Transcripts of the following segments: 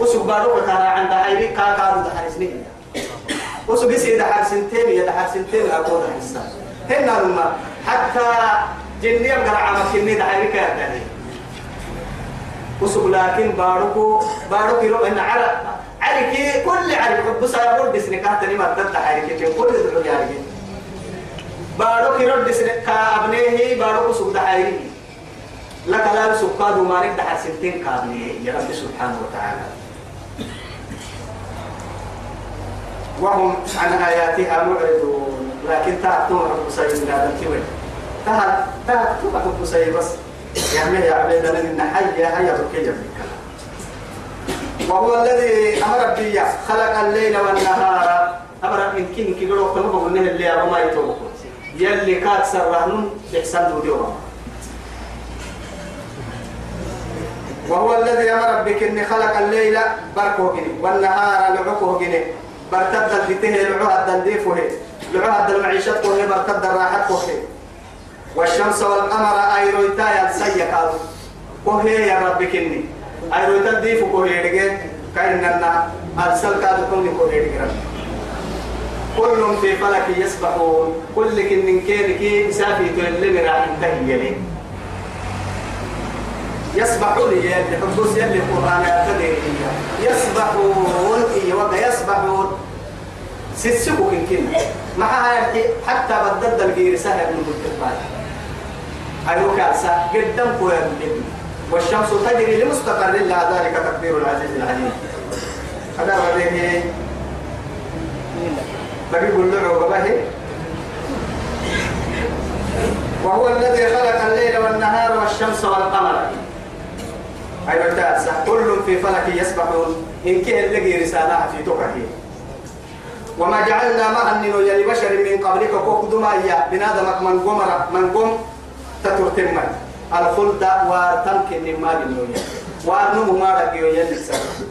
وسوق بارو كان عند هاي كا كا دحرسني وسوق يسي دحرسنتين يا دحرسنتين أقول حسا هنا لما حتى جنية قرع مكني دحرك يا تاني وسوق لكن بارو بارو كيلو إن على عليك كل عليك بس أقول بس نكاح تاني ما تنتهي عليك كل ذي عليك بارو كيلو بس كابنيه بارو وسوق دحرك لك لا سكاد وما نقدر حسنتين كابنيه يا رب سبحانه وتعالى. وهم عن آياتها معرضون. لكن تأتون حب سيد هذا الكبر تهت تهت حب سيد بس. يعني يا عبيد لنا حيا هيا بكي وهو الذي أمر بي خلق الليل والنهار. أمر من كين كي قالوا كنا بقولنا اللي أبو ما يتوقع يلي كات سرهن بحسن دوديوها وهو الذي أمر بك إني خلق الليل بركه والنهار لعقه جني. برتد الفتيه لعهد الديفه لعهد المعيشة كله برتد الراحة كله والشمس والقمر أيرويتا يلسيك كله يا ربك إني أيرويتا الديف كله يدقى كأننا أرسل كادو كله كله يدقى كل في فلك يسبحون. كل كن كين كي سافي تولي راح ينتهي لي يسبحون يلي حبوس يلي القرآن يبتدي يسبحون وقا يسبحون. سيسبوا كن كن. مع هاي حتى بدد الجير سهل من الكتبان أيوة كاسة قدام قوي والشمس تجري لمستقر لها ذلك تقدير العزيز العليم. هذا وليه بقي يقول له وهو الذي خلق الليل والنهار والشمس والقمر. أي بتاسع كل في فلك يسبحون. إن كان لقي رسالة في تقعه وما جعلنا ما أنه يلي بشر من قبلك كوكدما إياه بنادمك من قمر من قم تترتم الخلد وتمكن ما بالنوية وأنه ما رقيو يلي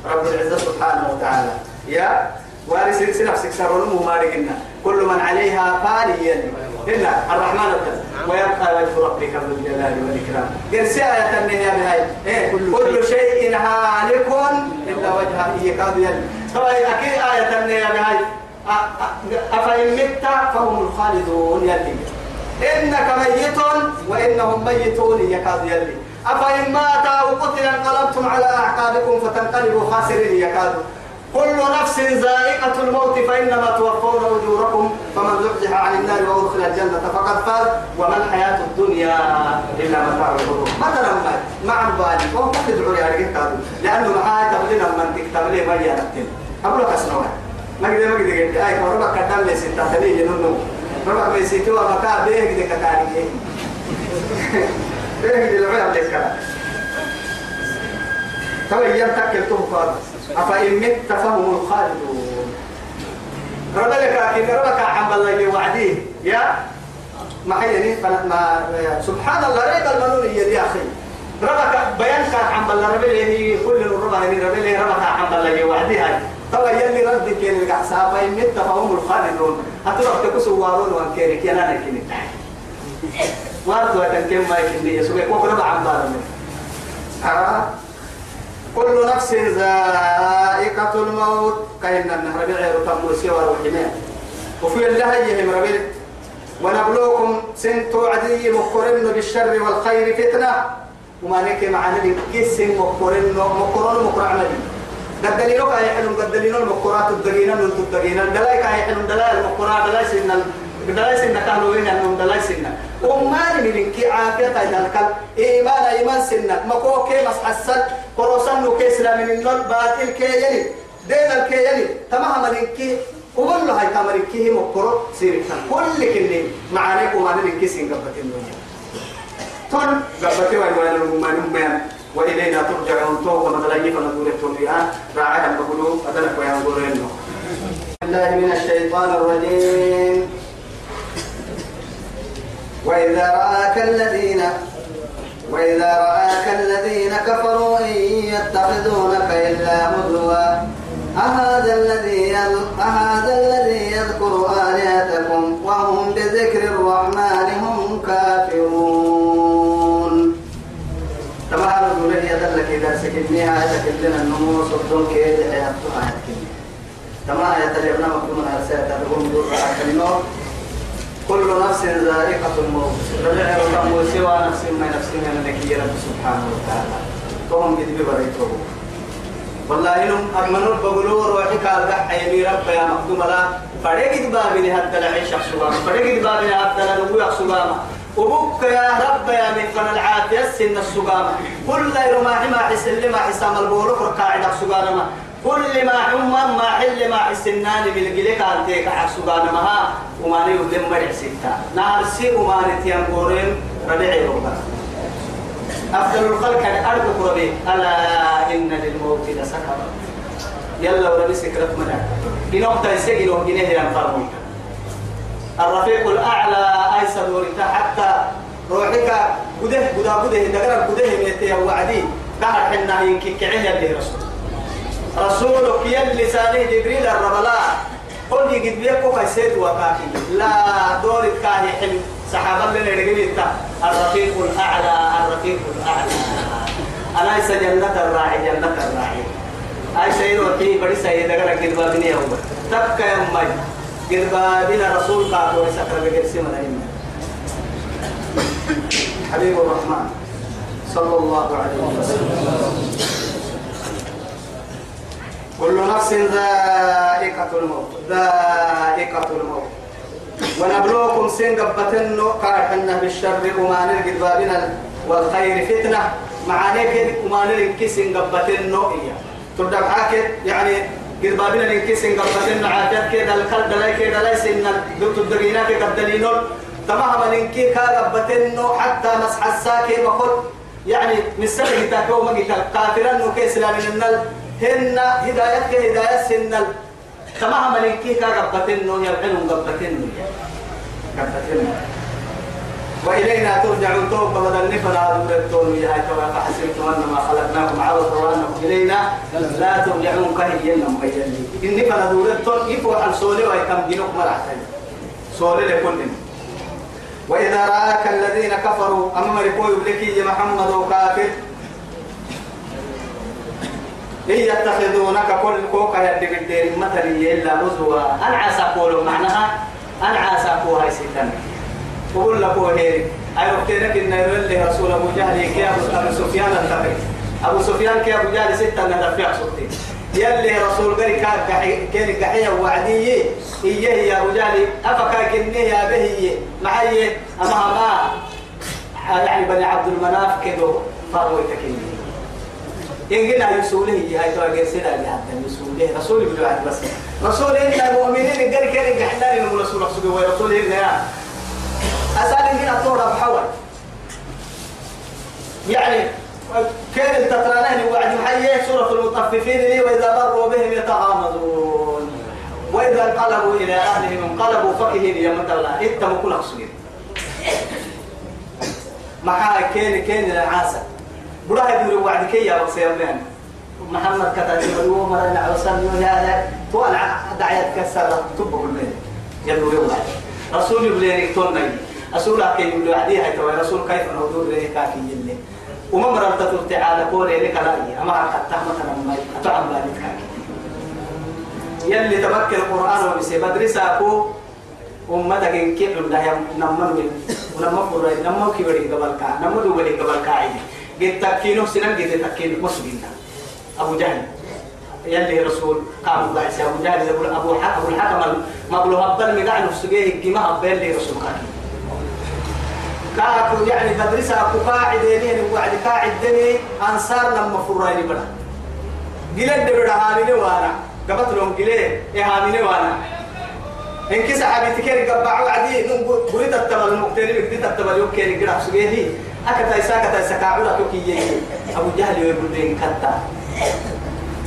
رب العزة سبحانه وتعالى. يا وارث نفسك سرون ما رقنا كل من عليها فان يلي. هنا الرحمن الرحيم. ويبقى وجه ربك ذو الجلال والإكرام. قرسي آية النهاية بهاي إيه؟ كل شيء. هالك إلا وجهه يكاد يلي طبعا أكيد آية النهاية بهاي أفإن مت فهم الخالدون يلي. إنك ميت وإنهم ميتون يكاد يلي. أفإن مات أو قتل انقلبتم على أعقابكم فتنقلبوا خاسرين يكادوا كل نفس ذائقة الموت فإنما توفون أجوركم فمن زحزح عن النار وأدخل الجنة فقد فاز وما الحياة الدنيا إلا متاع الغرور. مثلا مع البالي وهو كل دعوري على كتاب لأنه معاه تبدين من تكتب لي ما ينتين أقول لك أسنوها ما قد ما قد قلت أي كوربا كتاب لي ستة تبي ينونو ربع بيسيتوا مكا بيه قد كتاري بيه قد العلم لك كلام. تبين تكلتهم فاضل أفإن مت فهم الخالدون. رب لك أكيد ربك عم الله وعديه يا؟ ما حيني ما سبحان الله ريب المنون يا أخي. ربك بيان كان عم الله رب لي كل الربع يعني رب لي ربك عم الله وعديه طبعا يلي ردك كين القعسة فإن مت فهم الخالدون. هتروح تكسو وارون وانكيرك يا نانا كين وارتوا تنكين ما يكني يسوي كوك ربع عم الله كل نفس ذائقة الموت. كأن النهر بعير تموسي والوحمين وفي الله يهم ربيل ونبلوكم سنت عدي مقرن بالشر والخير فتنة. وما نك معنا كيس مقرن مقرن مقرع مدي قدلينو كاي حلم قدلينو المقرات الدقينا من الدقينا دلاي كاي حلم دلاي المقرات دلاي سن دلاي سن كانوا وين انهم دلاي سن وما من كي عافية تايدالكال إيمان إيمان سنة. مكو كي مسحسن كروسن نو كي سلام من النور باطل كي يلي دين الكي يلي تمام من كي وقول له هاي تمر كي مكرو سيرتان. كل كني. معانيك وما من كي سين قبتين الدنيا تون قبتين وين وين وين وين وإلينا ترجعون. تو ومدلني فنقول التوفيها راعيها بقولوا. أدلك إنه. الله من الشيطان الرجيم. وإذا رآك الذين وإذا رآك الذين كفروا إن يتخذونك إلا هزوا. أهذا الذي أهذا الذي يذكر آلهتكم وهم بذكر الرحمن هم كافرون. تمام نقول يدلك إذا سك كنيها يتكلم النمو صدون كيد حياتها يتكلم كما يتجبنا مكتوما على سيئة تقوم دور كلمة. كل نفس ذائقة الموت. رجع ربما سوى نفس ما نفس من نكي رب سبحانه وتعالى. فهم قد ببريته والله إنهم أمنوا بقولوا روحي قال دح يمي رب يا مقدوم لا. فريق بابني هذا العيش شخصوا فريق بابني هذا النبوي شخصوا وبك يا رب يا من فن العافية السن السقامة كل يوم ما حسن ما حسام البولوك ركاعد السقامة كل ما عم ما حل ما حسنان بالجلك أنتك عسقامة ما وما نيودم مرع ستة نهار سي وما نتيان قورين ربيعي ربا أفضل الخلق كان أرض قربي ألا إن للموت لسكرة يلا وربي سكرت منا إنهم تيسي إنهم جنيه ينفرمون الرفيق الأعلى أيسر ورثا حتى روحك قده قده قده دقر قده ميتي وعدي قهر حنا ينكي كعيه اللي رسول رسولك يلي سانه جبريل الربلاء. قل يجد بيكو كيسيد وكاكي. لا دور كاهي حلم صحابة لنا رجلت الرفيق الأعلى الرفيق الأعلى. أنا إسا جنة الراعي؟ جنة الراعي. أي سيد وكي؟ بدي سيد دقر قد بابني يوم تبكى يا أمي قد بابنا رسول كاتو سكر سمنا إنا حبيب الرحمن صلى الله عليه وسلم. كل نفس ذائقة الموت ذائقة الموت. ونبلوكم سن قبتن قاعدنا بالشر وما نلقد بابنا والخير فتنة. معانيك وما نلقد سن قبتن إياه. تبدأ حاكي يعني قد بابنا نلقد سن قبتن عافيت كده القلب لا كده لا سن دقينا في قبدلينون تمام ننكي كاغبتن حتى مسح الساكي بقول يعني تاكو ما قلت كافرا وكيس لا من هن هداية سن تمام ملكي كربتن يلعنون قبتن قبتن وإلينا ترجعون توبة بدل فلا دورتون يا هاي فحسبتم أنما خلقناكم عبثا وأنكم إلينا لا ترجعون. كهينا مغيرين إني فلا دورتون عن سولي ويكم دينك مرحتين سولي لكل وإذا رآك الذين كفروا أما ركوي بلكي محمد وكافر. إن يتخذونك كل كوكا يدي بالدير مثلي إلا هزوا أنا قولوا معناها. أنا قوها هاي ستان وقول لك هيري. أي وقتينك إن يرلي رسول أبو جهل كي أبو سفيان التقي أبو سفيان كي أبو جهل ستة ندفع صوتي. يلي رسول قري كان قحية وعدية إيه يا أبو جهل. أفكا كنيه يا به معي. أما ما. يعني بني عبد المناف كدو فاروي تكنيه إن قلنا يسوله هاي ترى جالسين على حتى يسوله. رسول يقول عاد بس. رسول إن المؤمنين قال كان يحلال إنه رسول رسول ورسول إن يا. أسأل هنا تورا بحول يعني كان التترانه وعد محيي سورة المطففين لي وإذا مروا بهم يتغامضون وإذا انقلبوا إلى أهلهم انقلبوا فقهين يا متلا إنت مكون أقصد محا كان كان العاسل بروح يدور وعد كي يا بس يا محمد كتب يوم مرنا عوسان يوم هذا تو دعيت كسر تبقى بالمين يدور وعد رسول يبلي توني رسول كي يقول وعدي هاي تو رسول كيف نودور له كاكي يلي وما مررت تعالى قول لك لا أما حتى مثلا ما أتعب بالك يلي تبكر القرآن وبسي مدرسة أكو أمتك إن كيف لده نمّن ونمّن فرائي نمّن كبري قبل كا نمّن دوبلي قبل كا عيدي قد تكينو سنم قد تكينو مسلمين أبو جهل. يلي رسول قام الله عيسى أبو جهل يقول أبو حكم أبو الحكم مبلو هبل مقع نفسه كما هبل لي رسول كاكي كاكو يعني مدرسة أكو قاعد يلين وعد قاعد دني أنصار لما فرائي بنا. قلت دبدا هامين وأنا. قبط لهم قلت إيه؟ هامين وأنا. إن كيس حبيتي كير قبعوا عدي بريد التبل المقتني بكتير التبل يوم قرأ سجيه أكتا إسا كتا إسا كعولا توكي أبو جهل يقول دين كتا.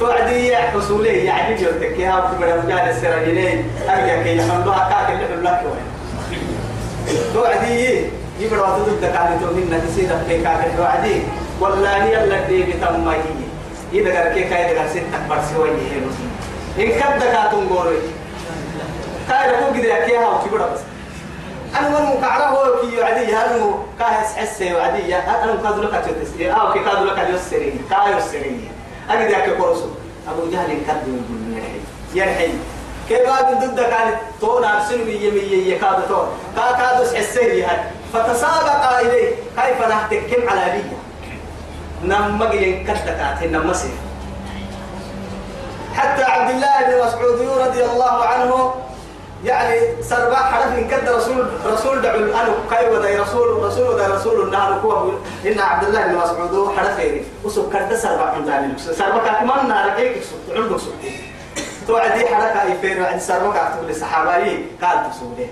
توعدي يا حصولي يعني جلتك يا أبو من أبو جهل السراجلين أرجع كي يحمدوها كاك اللي حلوك توعدي يبرا وتدود دكاني تومين نتسيدا كي كاك توعدي. والله يلا دي بتمي إذا كان كي كاي دكان ستك برسوي إن كد دكاتون غوري كاي ركو كده يا كيها وتبرا بس. أنا من كعره كي يعدي هل كاهس حسه وعدي أنا كادو لك تسير أو كي كادو لك يسرين كاي يسرين أجد ياك كورسو. أبو جهل كادو يرحي يرحي. كيف هذا ضد كانت تون أرسل مية مية يكاد تون. كا كادو حسه هاي فتسابق إليه. كيف نحتكم على بيه نم مجين كتكات نم مسير حتى عبد الله بن مسعود رضي الله عنه يعني سربا حرف إن كد رسول رسول دعو أنا كاي ودا رسول رسول ودا رسول النار كوا إن عبد الله بن مسعود حرف يري وسو كد سربا عن ذلك سربا كمان نار كيك سو عندك سو توعدي حركة يفير عند سربا كاتب للصحابة قال تسوده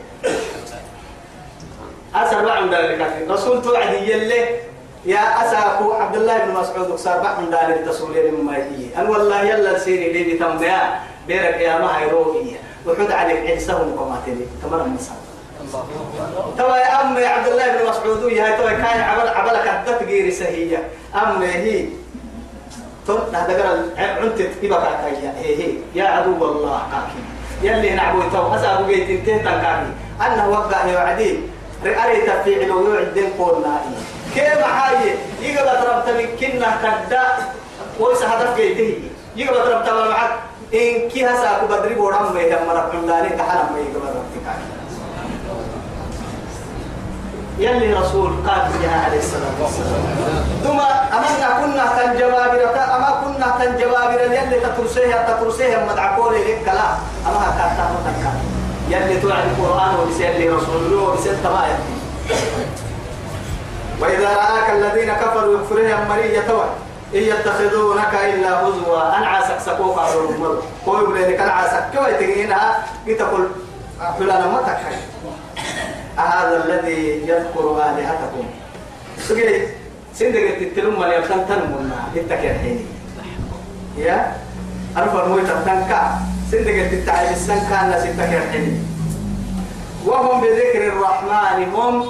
أسربا عن ذلك رسول توعدي يلي يا أساكو عبد الله بن مسعود سربا من ذلك تسولين مما هي. أن والله يلا سيري لي بتمبيا بيرك يا ما هيروهي وحد عليك عيسهم قماتني تمر المسعود توا يا أمي عبد الله بن مسعود يا توا كان عمل عملك الدت غير سهية. أمي هي. تم هذا قال عنت تبقى كايا هي هي. يا عدو الله كاكي. يلي نعبو تو. أسأبو جيت انتهى تنكاكي. أنه وقع يا عدي. رأي تفعيل ويعدين قولنا كيف حاجة يقبل تربت من كنا كدا ويسا هدف جيته يقبل تربت معك إن كي هسا بدري بورام ما يدمر عمداني تحرم ما يقبل ربك. يلي رسول قال بها عليه الصلاة والسلام. ثم أمنا كنا تنجبابر أما كنا تنجبابر يلي تترسيها تترسيها مدعكون لك كلا أما هكذا متكا يلي توعد القرآن ولسيلي رسول الله ولسيل تمايا وإذا رآك الذين كفروا يكفرهم مرية توعد إن يتخذونك إلا هزوا. أنا عاسك سكوك على المر هو يقول لك أنا عاسك كيف تجينا تقول فلان ما تكحي هذا الذي يذكر آلهتكم. سجل سندق تتلم اللي يبتن تنمنا التكير حيني يا؟ أرفع مويت تنكا سندق تتعب السنكا الناس التكير حيني وهم بذكر الرحمن هم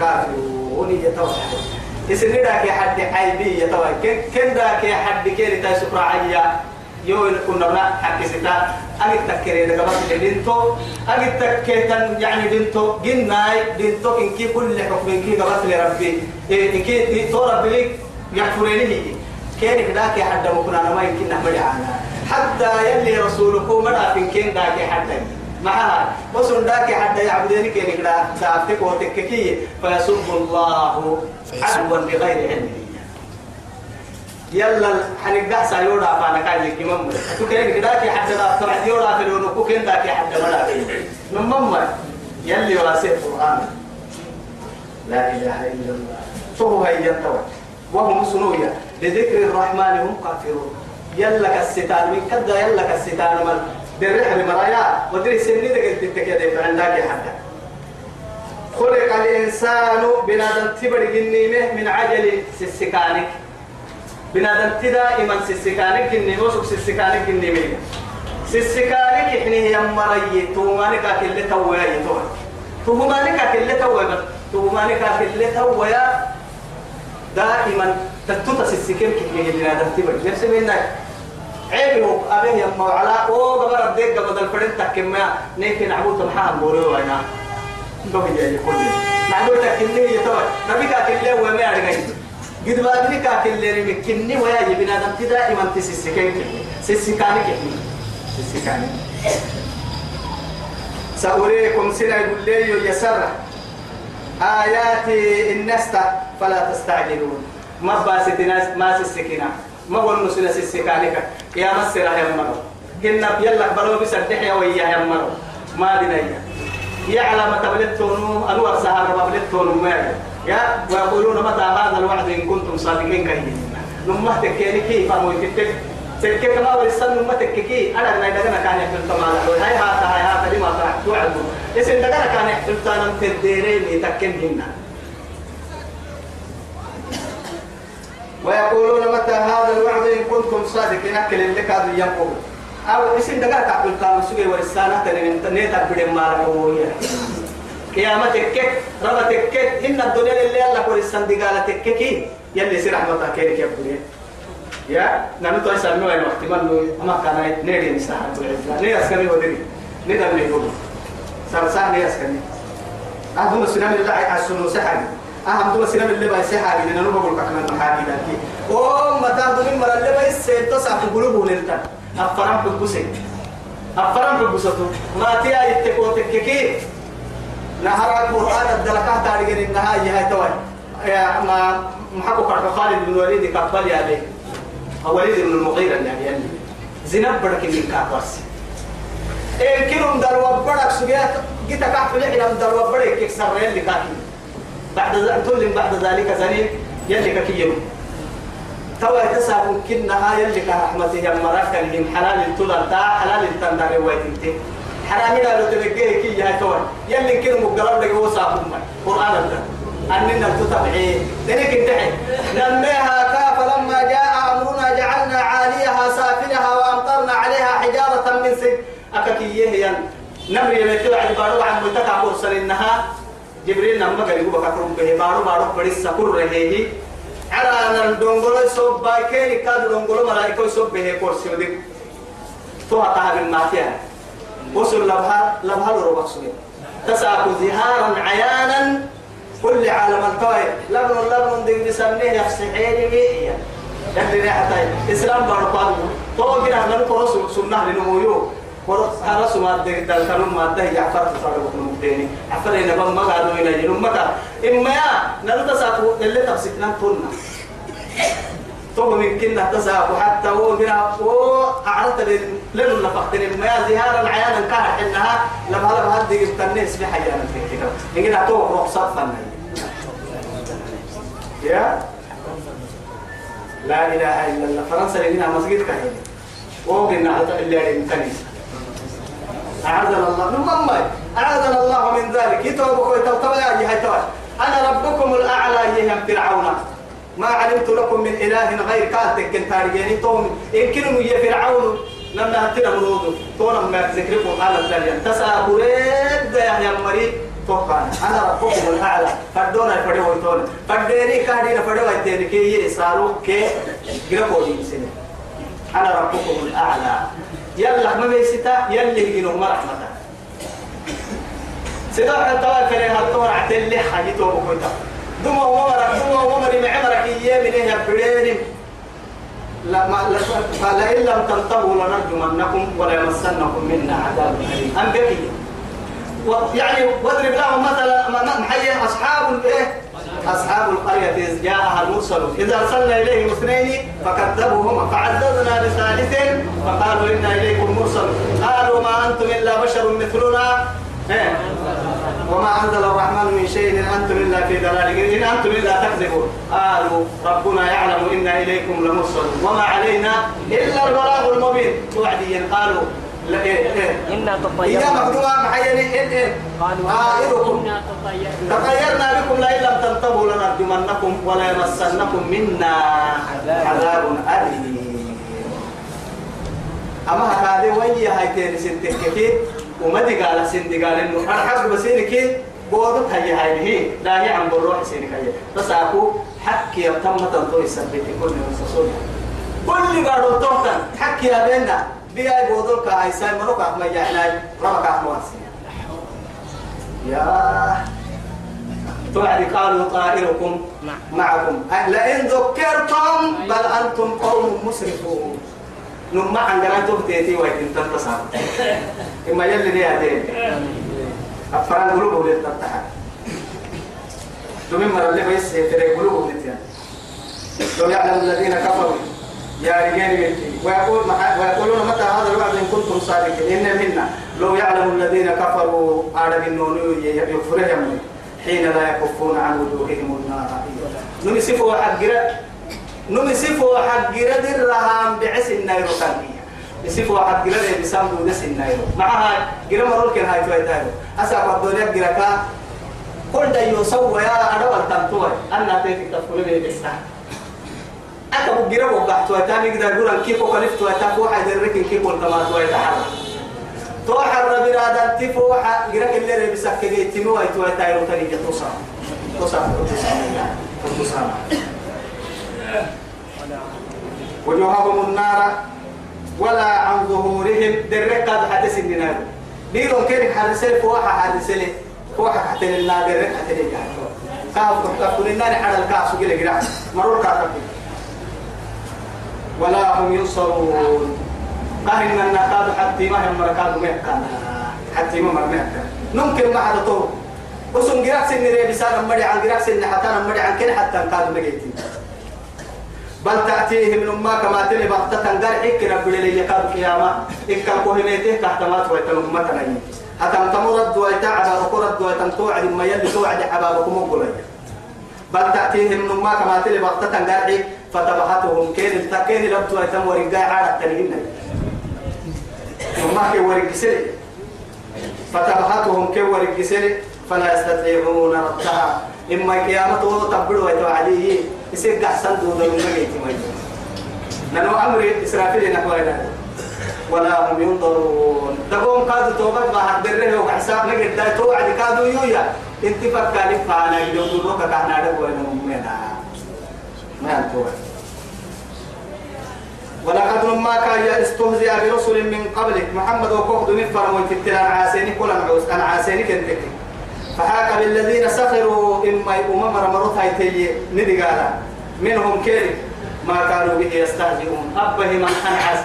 كافرون. يتوحدون يسني داك حد عيبي يتوه كن كن داك حد كيري تاي سكر عيا يو كنا بنا حق ستا أجد تكري ده كمان دينتو أجد تكتن يعني دينتو. جناي دينتو. إن كي كل حكم إن كي قبض لربي إن كي تو ربي لك يكفرني هي كيري داك حد مكنا ما يمكن نحمل عنها حتى يلي رسولكم مرة إن كين داك حد معها وسن داك حتى يعبدني كي نقرا دافتك وتككي. فيسب الله عدوا بغير علم. يلا حنقع سايورا فانا كان لك مم تو كان كداك حتى لا تبع يورا في لونو كو كان داك حتى ولا من مم يلي واسع القران لا إله إلا الله. فهو هي ينتوى وهم سنويا لذكر الرحمن هم كافرون. يلا كالستان. من كدا يلا كالستان. مال بالرحم مرايا ودري سني دقلت التكيد عندك حتى خلق الإنسان بنادم تبر جنيمه من عجل سسكانك. بنادم دائما سسكانك جنيمه وسك سسكانك جنيمه. سسكانك إحنا هي مريي تومانك كل تويا يتوه تومانك كل تويا تومانك كل تويا. دائما تتوتا سسكين كي بنادم تبر نفس منك. عيبه. أبيه يما على أو قبر الديك قبل الفرن تكما نيكي نعبود محام بوريو أنا دوم يجي كل نعبود تكني يتوه نبي كاكل وما أرجعي قد ما أدري كاكل لي مكني ويا يبنا دم دائما تسسكين سسكاني كني. سسكاني سأريكم سنة يقول لي يسر آياتي النستا فلا تستعجلون. ما باست ناس ما سسكنا ما هو النسل سسكانك يا مسر يا مرو كنا يلا بلو بسدح يا ويا يا مرو ما دنيا يعلم تبلتون انور سهر تبلتون ما يا ويقولون متى هذا الوعد إن كنتم صادقين كهين نمة تكيني كيف؟ أمو تك تك كما ورسل نمة تككي أنا ما دغنا كان يحل تمالا هاي هاتا هاي هاتا لما توعدوا اسن دغنا كان يحل تانم تديرين تكن هنا. ويقولون متى هذا الوعد إن كنتم صادقين؟ أكل لك هذا ينقل أو اسم دقا تعقل كانوا سوى ورسالة تنيتا بدين مالك ويا قيامتك كيك ربتك كيك إن الدنيا اللي الله ورسال دقالة كيك يلي سير رحمة كيك يا بدين يا؟ نحن تو يسمى وين وقت من أما كان نيري نسحب بالعزة نير أسكني ودري. نير أبني يقول. سرسان نير أسكني. أهدم السلام اللي على السنو سحر أهم دول السلام اللي باي سحر لأن أنا بقول لك من محاكي لكن أو ما تهدم من مرة اللي باي سيتسع في قلوبه للتن أفرام القسم أفرام القسم ما تيا يتكو تككي نهار القرآن الدلكات تاريخ النهاية هاي توي ما محقق خالد بن الوليد كقبل يا لي وليد بن المغيرة يعني يعني زنب برك من كاكوس إن كنهم دروا برك سجيت جيت كحف لحنا دروا برك يكسر يلي كاكي بعد ذلك بعد ذلك زني يلي كاكي توا تسا كنا يلي كرحمته يا مرك اللي حلال تلا تا حلال تندر ويتنتي حرامنا لو تلقيه كي يا توا. يلي كانوا مقلب لك وصاحب قرآن الله. أننا تتبعي. ذلك انتهي نميها كاف لما جاء أمرنا جعلنا عاليها سافلها وأمطرنا عليها حجارة من سجن. أكاكيه ين نمري يمتلع عبارو عن ملتقى قرصر إنها جبريل نما قال يقول بكرم به بارو بارو بريس سكر رهيه على أن الدونغولو يصوب بايكين كاد دونغولو ملايكو يصوب به قرص يودي تو أتاها من ماتيا وصل لبها لبها لربع سنين تسعى زهارا عيانا كل عالم الطوي لبن لبن دين بسميه يفسحين مية يعني ريحة إسلام بارقام تو كده إحنا نقول سنة لنمويو هرسوا ما دك دلكنهم ما ده يعفر تصارع بكم مديني عفر إن بام ما قالوا إلى جنوب مكة إما يا نلتصقوا اللي تفسكنا كنا تو من كنا تساقوا حتى هو من هو أعرض لن نفقتني ما يا زهارا عيانا كان إنها لما هلا هدي التنس بحيانا كده إننا تو رخصة فنية يا لا إله إلا الله فرنسا لنا مسجد كهين وقلنا على اللي الكنيسة أعاذنا الله. من مما أعاذنا الله من ذلك. يتوبوا يتوبوا يا أنا ربكم الأعلى يهم فرعون. ما علمت لكم من إله غير. كاتك كنت تاريخي توم إن كنوا يا فرعون لما هتنا منود تونا ما ذكركم. قال الدنيا تسا بريد يا مريض توقع أنا ربكم الأعلى. فردونا فدوا ويتون فديني كهدينا فدوا ويتين كي يسارو كي. جربوا سنة. أنا ربكم الأعلى. يلا ما بيستا يلي يجينوا مرحمة سيدا حتى كان هالتور عتلي حاجته وكذا دم ومرك دم ومري معمرك إياه من إيه بريني لا ما لا فلئن لم تنتهوا لنرجمنكم ولا يمسنكم منا عذاب أليم. أم بقي يعني واضرب لهم مثلا محيي أصحاب الإيه أصحاب القرية إذ جاءها المرسل. إذا أرسلنا إليهم اثنين فكذبوهما فعززنا بثالث فقالوا إنا إليكم مرسل. قالوا ما أنتم إلا بشر مثلنا. إيه؟ وما أنزل الرحمن من شيء إن أنتم إلا في ضلال. إن أنتم إلا تكذبون. قالوا ربنا يعلم إنا إليكم لمرسل. وما علينا إلا البلاغ المبين. وعديا قالوا لا إيه إيه. إنا تطيرنا. مقدومة محيني إيه إيه. قالوا آئركم إنا تطيرنا. تطيرنا بكم لئن لم تنتهوا لنرجمنكم ولا يمسنكم منا عذاب أليم. أما هذا ويا هاي تاني سنتككي وما قال سندي قال إنه أنا حسب بسينك بودت هي هاي هي لا هي عم بروح سينك هي بس أكو حكي تم تنطوي يثبت كل يوم كل قالوا توتن حكي يا بينا. بيا بودل كهاي ساي منو كأحمد يعني ربك أحمد. يا. توعد قالوا طائركم معكم. لئن ذكرتم بل أنتم قوم مسرفون. نما عن جران تبتيتي ويتم تنتصر إما يلي دي هدين أفران قلوبه للتنتحر تمين مرة اللي بيس تري قلوبه للتنتحر لو يعلم الذين كفروا يا رجال ويقول ويقولون متى هذا الوعد إن كنتم صادقين؟ إن منا. لو يعلم الذين كفروا على النون يكفرهم حين لا يكفون عن وجوههم النار. نمسفوا حقرا نمسفوا حقرا درهم بعس النير كانية يسفوا حقرا بسام دودس النير معها قرا مرول كان هاي توي تايرو الدنيا قرا كا. كل يسوى يا أدوال تنتوي. أنا تيتك تقول لي أكبر جرا وقعت وتاني كده يقول كيف وكلفت وتاك واحد الركن كيف والكمات ويتحرك توحر برادة تفوح جرا اللي ربي سكجي تنو ويت ويتايرو تاني جتوسا توسا توسا وجوههم النار ولا عن ظهورهم درك قد حدث النار بيرو كيف حدث فوح حدث له هو حتى النادر حتى الجاهل كاف كاف النار على الكاس وكذا كذا مرور كاف ولا هم ينصرون. قهرنا النقاد حتى ما هم مركاد مهكا حتى ما مرمهكا ممكن ما حدا طور وسن جراك سن ري بسال مدي عن جراك سن حتى مدي عن كل حتى قاد مجيتي بل تأتيهم لما كما تلي بغتة قال إكنا بلي يقال قيامة. إكنا كوهميته تحت ما تويتم أمتنا هتم تمرد ويتعب وقرد ويتم توعد ما يلي توعد حبابكم وقلي بل تأتيهم لما كما تلي بغتة قال فتبهتهم كين تكين لبت ويتم ورقاء عادة تنهن وما كي ورقسلي. فتبهتهم كي ورقسلي فلا يستطيعون ردها إما قيامته تبدو ويتوعديه يصير أحسن دون المجيء ننو أمر إسرافيل نحو ولا هم ينظرون. تقوم قاد توبت ما حد بره وحساب نجد. توعد كادو يويا. انت فكالي فانا يدو دوك كانا دو وين مؤمنا ولقد ما كان استهزئ برسل من قبلك. محمد وكوخ من فرموا تتلان عاسيني كل معوس أنا عاسيني كنتك. فحاك بالذين سخروا إما أمم رمرت هاي ندي قالا منهم كيري ما كانوا به يستهزئون. أبه من أنعس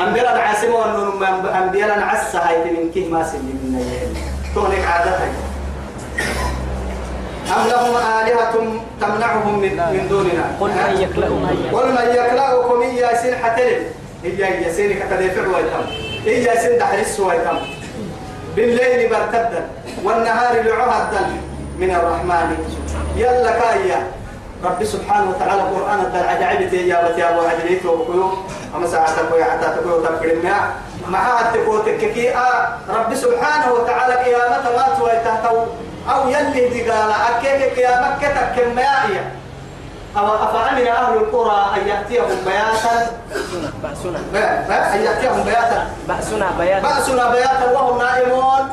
أنبياء العاصم وأنهم أنبياء العس هاي من كه ما سلم من تونك عادتها أم لهم آلهة تمنعهم من, من دوننا؟ قل من يكلأكم قل من يكلأكم إيا سين حتلم إيا سين كتدفع ويتم. إيا سين دحرس ويتم. بالليل برتدا والنهار لعهدا من الرحمن. يلا كايا. رب سبحانه وتعالى قرآن الدل عجائب يا بتي أبو عجليت وبكيو أما ساعتك ويا حتى تكيو تبكر مع التكو تككي آه. رب سبحانه وتعالى قيامة ما تويتهتو. أو يلي دي قال أكيك قيامة كتك كمائية أو أفأمن أهل القرى أن يأتيهم بياتا؟ بأسنا. أن يأتيهم بياتا. بأسنا بياتا. بأسنا بياتا وهم نائمون.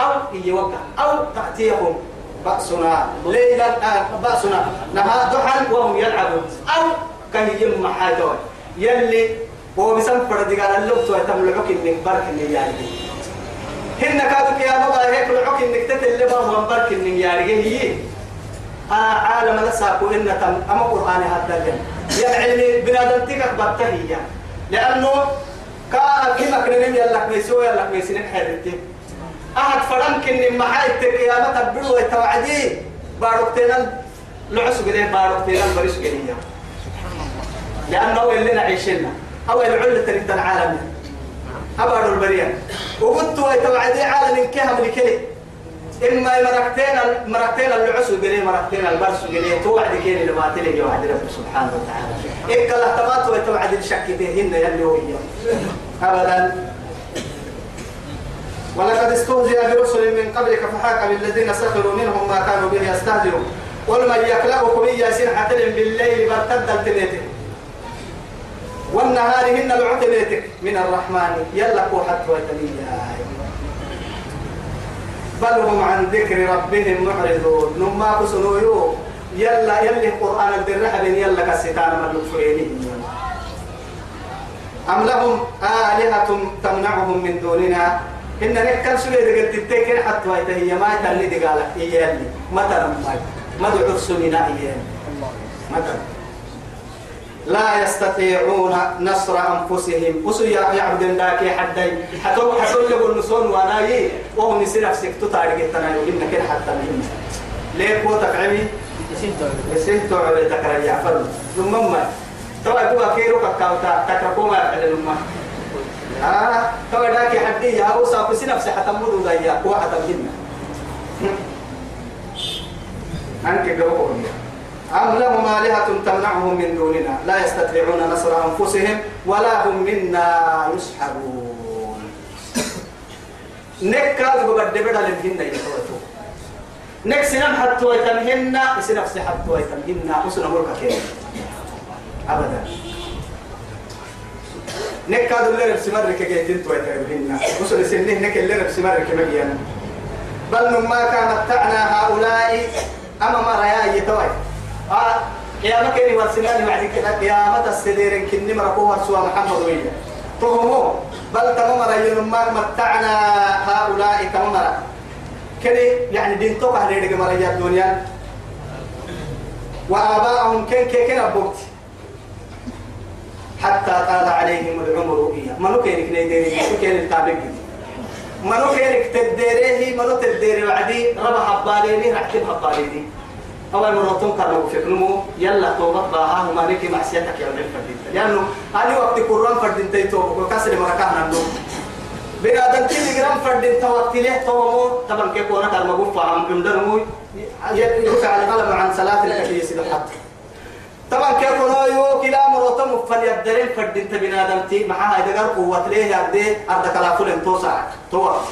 أو يوقع أو تأتيهم بأسنا. ليلا آه بأسنا. نهار ضحى وهم يلعبون. أو كهي محاجون يلي هو بسم فرد قال اللوت ويتم العك من برك النياري هن كادوا قيامة بقى هيك العك إنك تتل بهم برك النياري هي. آه عالم لساكو إن تم أما قرآن هذا يعني بنادم تيجك بتهيا لأنه كا كما كنا يلا كميسوا يلا كميسين حرتي أحد فرن كن محاي القيامة تبدو وتوعدي. باركتنا لعس قليه باركتنا بريش قليه لأنه هو اللي نعيشنا. هو العلة تريد العالم. أبارو البريان وقلت وتوعدي عالم كهم لكلي. إما مركتين مركتين العس قليه مركتين البرس قليه توعد كيني لما تلي يوعد رب سبحانه وتعالى. إيه كلا تمات وتوعد الشك هن يلي هو أبدا. ولقد استهزئ برسل من قبلك فحاك بالذين سخروا منهم ما كانوا به يستهزئون. قل من يكلأكم ياسين حتلم بالليل برتد التنيتك والنهار هن العتنيتك من الرحمن. يلا حتى بل هم عن ذكر ربهم معرضون. نما كسنويو يلا يلي القرآن الدرحب يلا كستان من الفريني أم لهم آلهة تمنعهم من دوننا؟ إن نكال سوى إذا قلت تتكين حتى هي ما تلي دي قالك إيالي مثلا ما مدعو سننا إيالي. مثلا لا يستطيعون نصر أنفسهم. وسو يعبد ذاك حتى حتى حصل له النصون وأنا يي وهم يصير نفسك تطارق التنايو إن كده حتى مهم ليه قوة تقعمي يسين تعالى تكرر يعفر ثم ما. توا يبغى كيرو كاكاوتا تكركو ما يعمل لما آه. توا داك حدي. يا أبو سافسي نفسه حتى مدو ضيا هو حتى جنة أنك جوابه أم لهم آلهة تمنعهم من دوننا؟ لا يستطيعون نصر أنفسهم ولا هم منا يسحبون نكاد ببدأ بدا للهن يتوتو نك سنم حتى ويتمهن سنف حتى ويتمهن وسنا ملك كيف؟ أبدا. نك كادو اللي رب سمر كي تنتو ويتمهن وسنا سنه نك اللي رب سمر كمجيان بل ما كان متعنا هؤلاء أما ما رأي يتوي. آه يا مكني ورسلاني بعد كده قيامة السدير كني مركوها سوى محمد ويا تهمو بل تمام رأي ما متعنا هؤلاء تمام كده يعني دين توقع ليرك مريا الدنيا؟ وآباءهم كن كن كن أبوكت حتى طال عليهم العمر إياه. منو كينك نيديري منو كين التابق منو كينك تديريه منو تديري وعدي ربا حباليني رحتم حباليني أول مرة تنكر في نمو يلا توبة باها وما نكي معصيتك يا ولد فردين. لأنه أنا وقت قرآن فردين تيتوب وكسر مركانا النوم بنادم تيجي جرام فردين؟ توقت له تومو طبعا كيف وأنا كان مقول فاهم بمدرمو يرفع على قلم عن صلاة الكفية سيد الحد طبعا كيف وأنا يو كلا مرة مفل يبدلين فردين تبنادم تي. معها قال قوة ليه يردي أرد كلا فلن توسع. توقف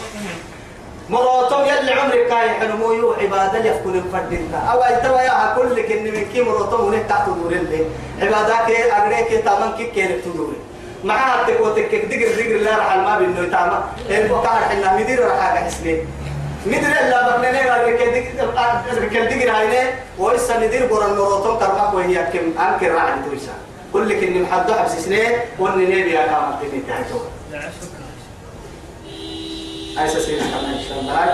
مراتم يلي عمرك كاي حلمو يو عبادة يفكون الفردين أو أيتوا يا كل كن من كي مراتم هناك تحت دور اللي عبادة كي أغريك تامن كي كيرك تدوري معها تكوتك دقر دقر لا رح ما بينو تاما. كار حنا مدير رح حاجة حسني مدير لا بقنا نير دقر دقر دقر هاي وإسا مدير برا مراتم كرمك وهي كم أنكر راعي تويسا كل كن محد حبس سنين وني نبي يا كامل تحتو أيسا سينا كما إن شاء الله.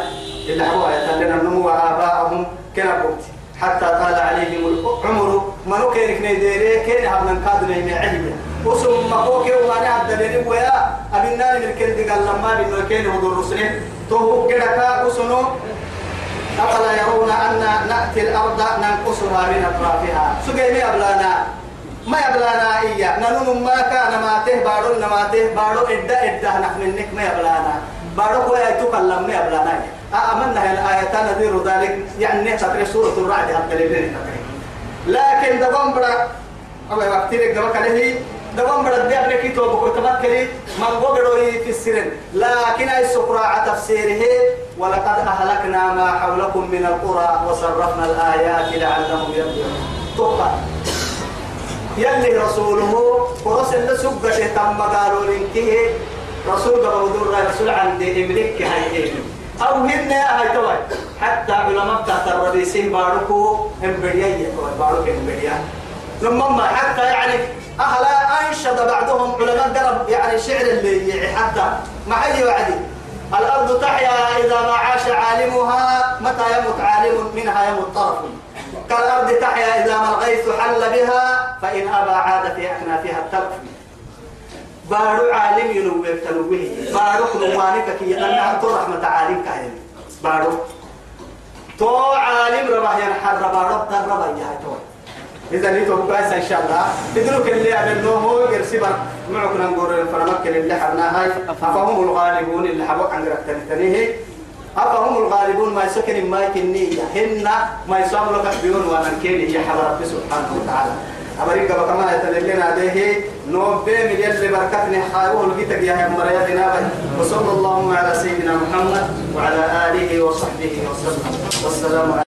إلا هو يتلنا النمو وآباءهم كنا قلت حتى طال عليهم العمر. ما نكين كنيديري كين هبنا كادنا من علم وسم مقوك وما نعد دليل ويا أبنا من كل قال لما بنا كين هدو الرسل تو كدكا وسنو أفلا يرون أن نأتي الأرض ننقصها من أطرافها. سجيمي أبلانا. ما يبلانا إياه. ننون ما كان ما ته بارو نما ته بارو إدى إدى نحن منك ما يبلانا بارو هو يتكلم ما يبلانا أمنا هي الآية نذير ذلك؟ يعني تقري سورة الرعد الدليلين لكن دبم برا أو وقت لك دبك عليه دبم برا دي أبنك تو بقول تبكري من قبلوا في السرن لكن أي سقراء تفسيره ولقد أهلكنا ما حولكم من القرى وصرفنا الآيات لعلهم يرجعون. تقى يلي رسوله ورسل سبقة تم قالوا لنكه رسول قبل دور رسول عند إملك هاي أو هن هاي توي. حتى علماء بتاعت الرئيسين باركو إمبريا بارك إمبريا. لما حتى يعني أهلا أنشد بعضهم علماء قرب يعني شعر اللي حتى. ما أي وعدي؟ الأرض تحيا إذا ما عاش عالمها متى يموت عالم؟ منها يموت طرف. كالأرض تحيا إذا ما الغيث حل بها فإن أبى عاد في أكنافها التلف. بارو عالم ينوب تنوبه بارو كنوانك كي أنها تو رحمة عالم كاين. بارو. تو عالم رباه ينحر بارو در رباه يهتو إذا نيتو بقايس إن شاء الله. تدلوك اللي عملناه هو يرسبر معكم نقول الفرمك اللي حرنا هاي. أفهم الغالبون اللي حبوك عن ركتنيه أفهم الغالبون ما يسكن ما يكني هن ما يسام لك بيون وأنا كيني. يا حضرة سبحانه وتعالى. أمريكا بكما يتلقين عليه نوم بين يلي بركتني حاول بيتك يا مريا نابي وصلى اللهم على سيدنا محمد وعلى آله وصحبه وسلم. والسلام عليكم.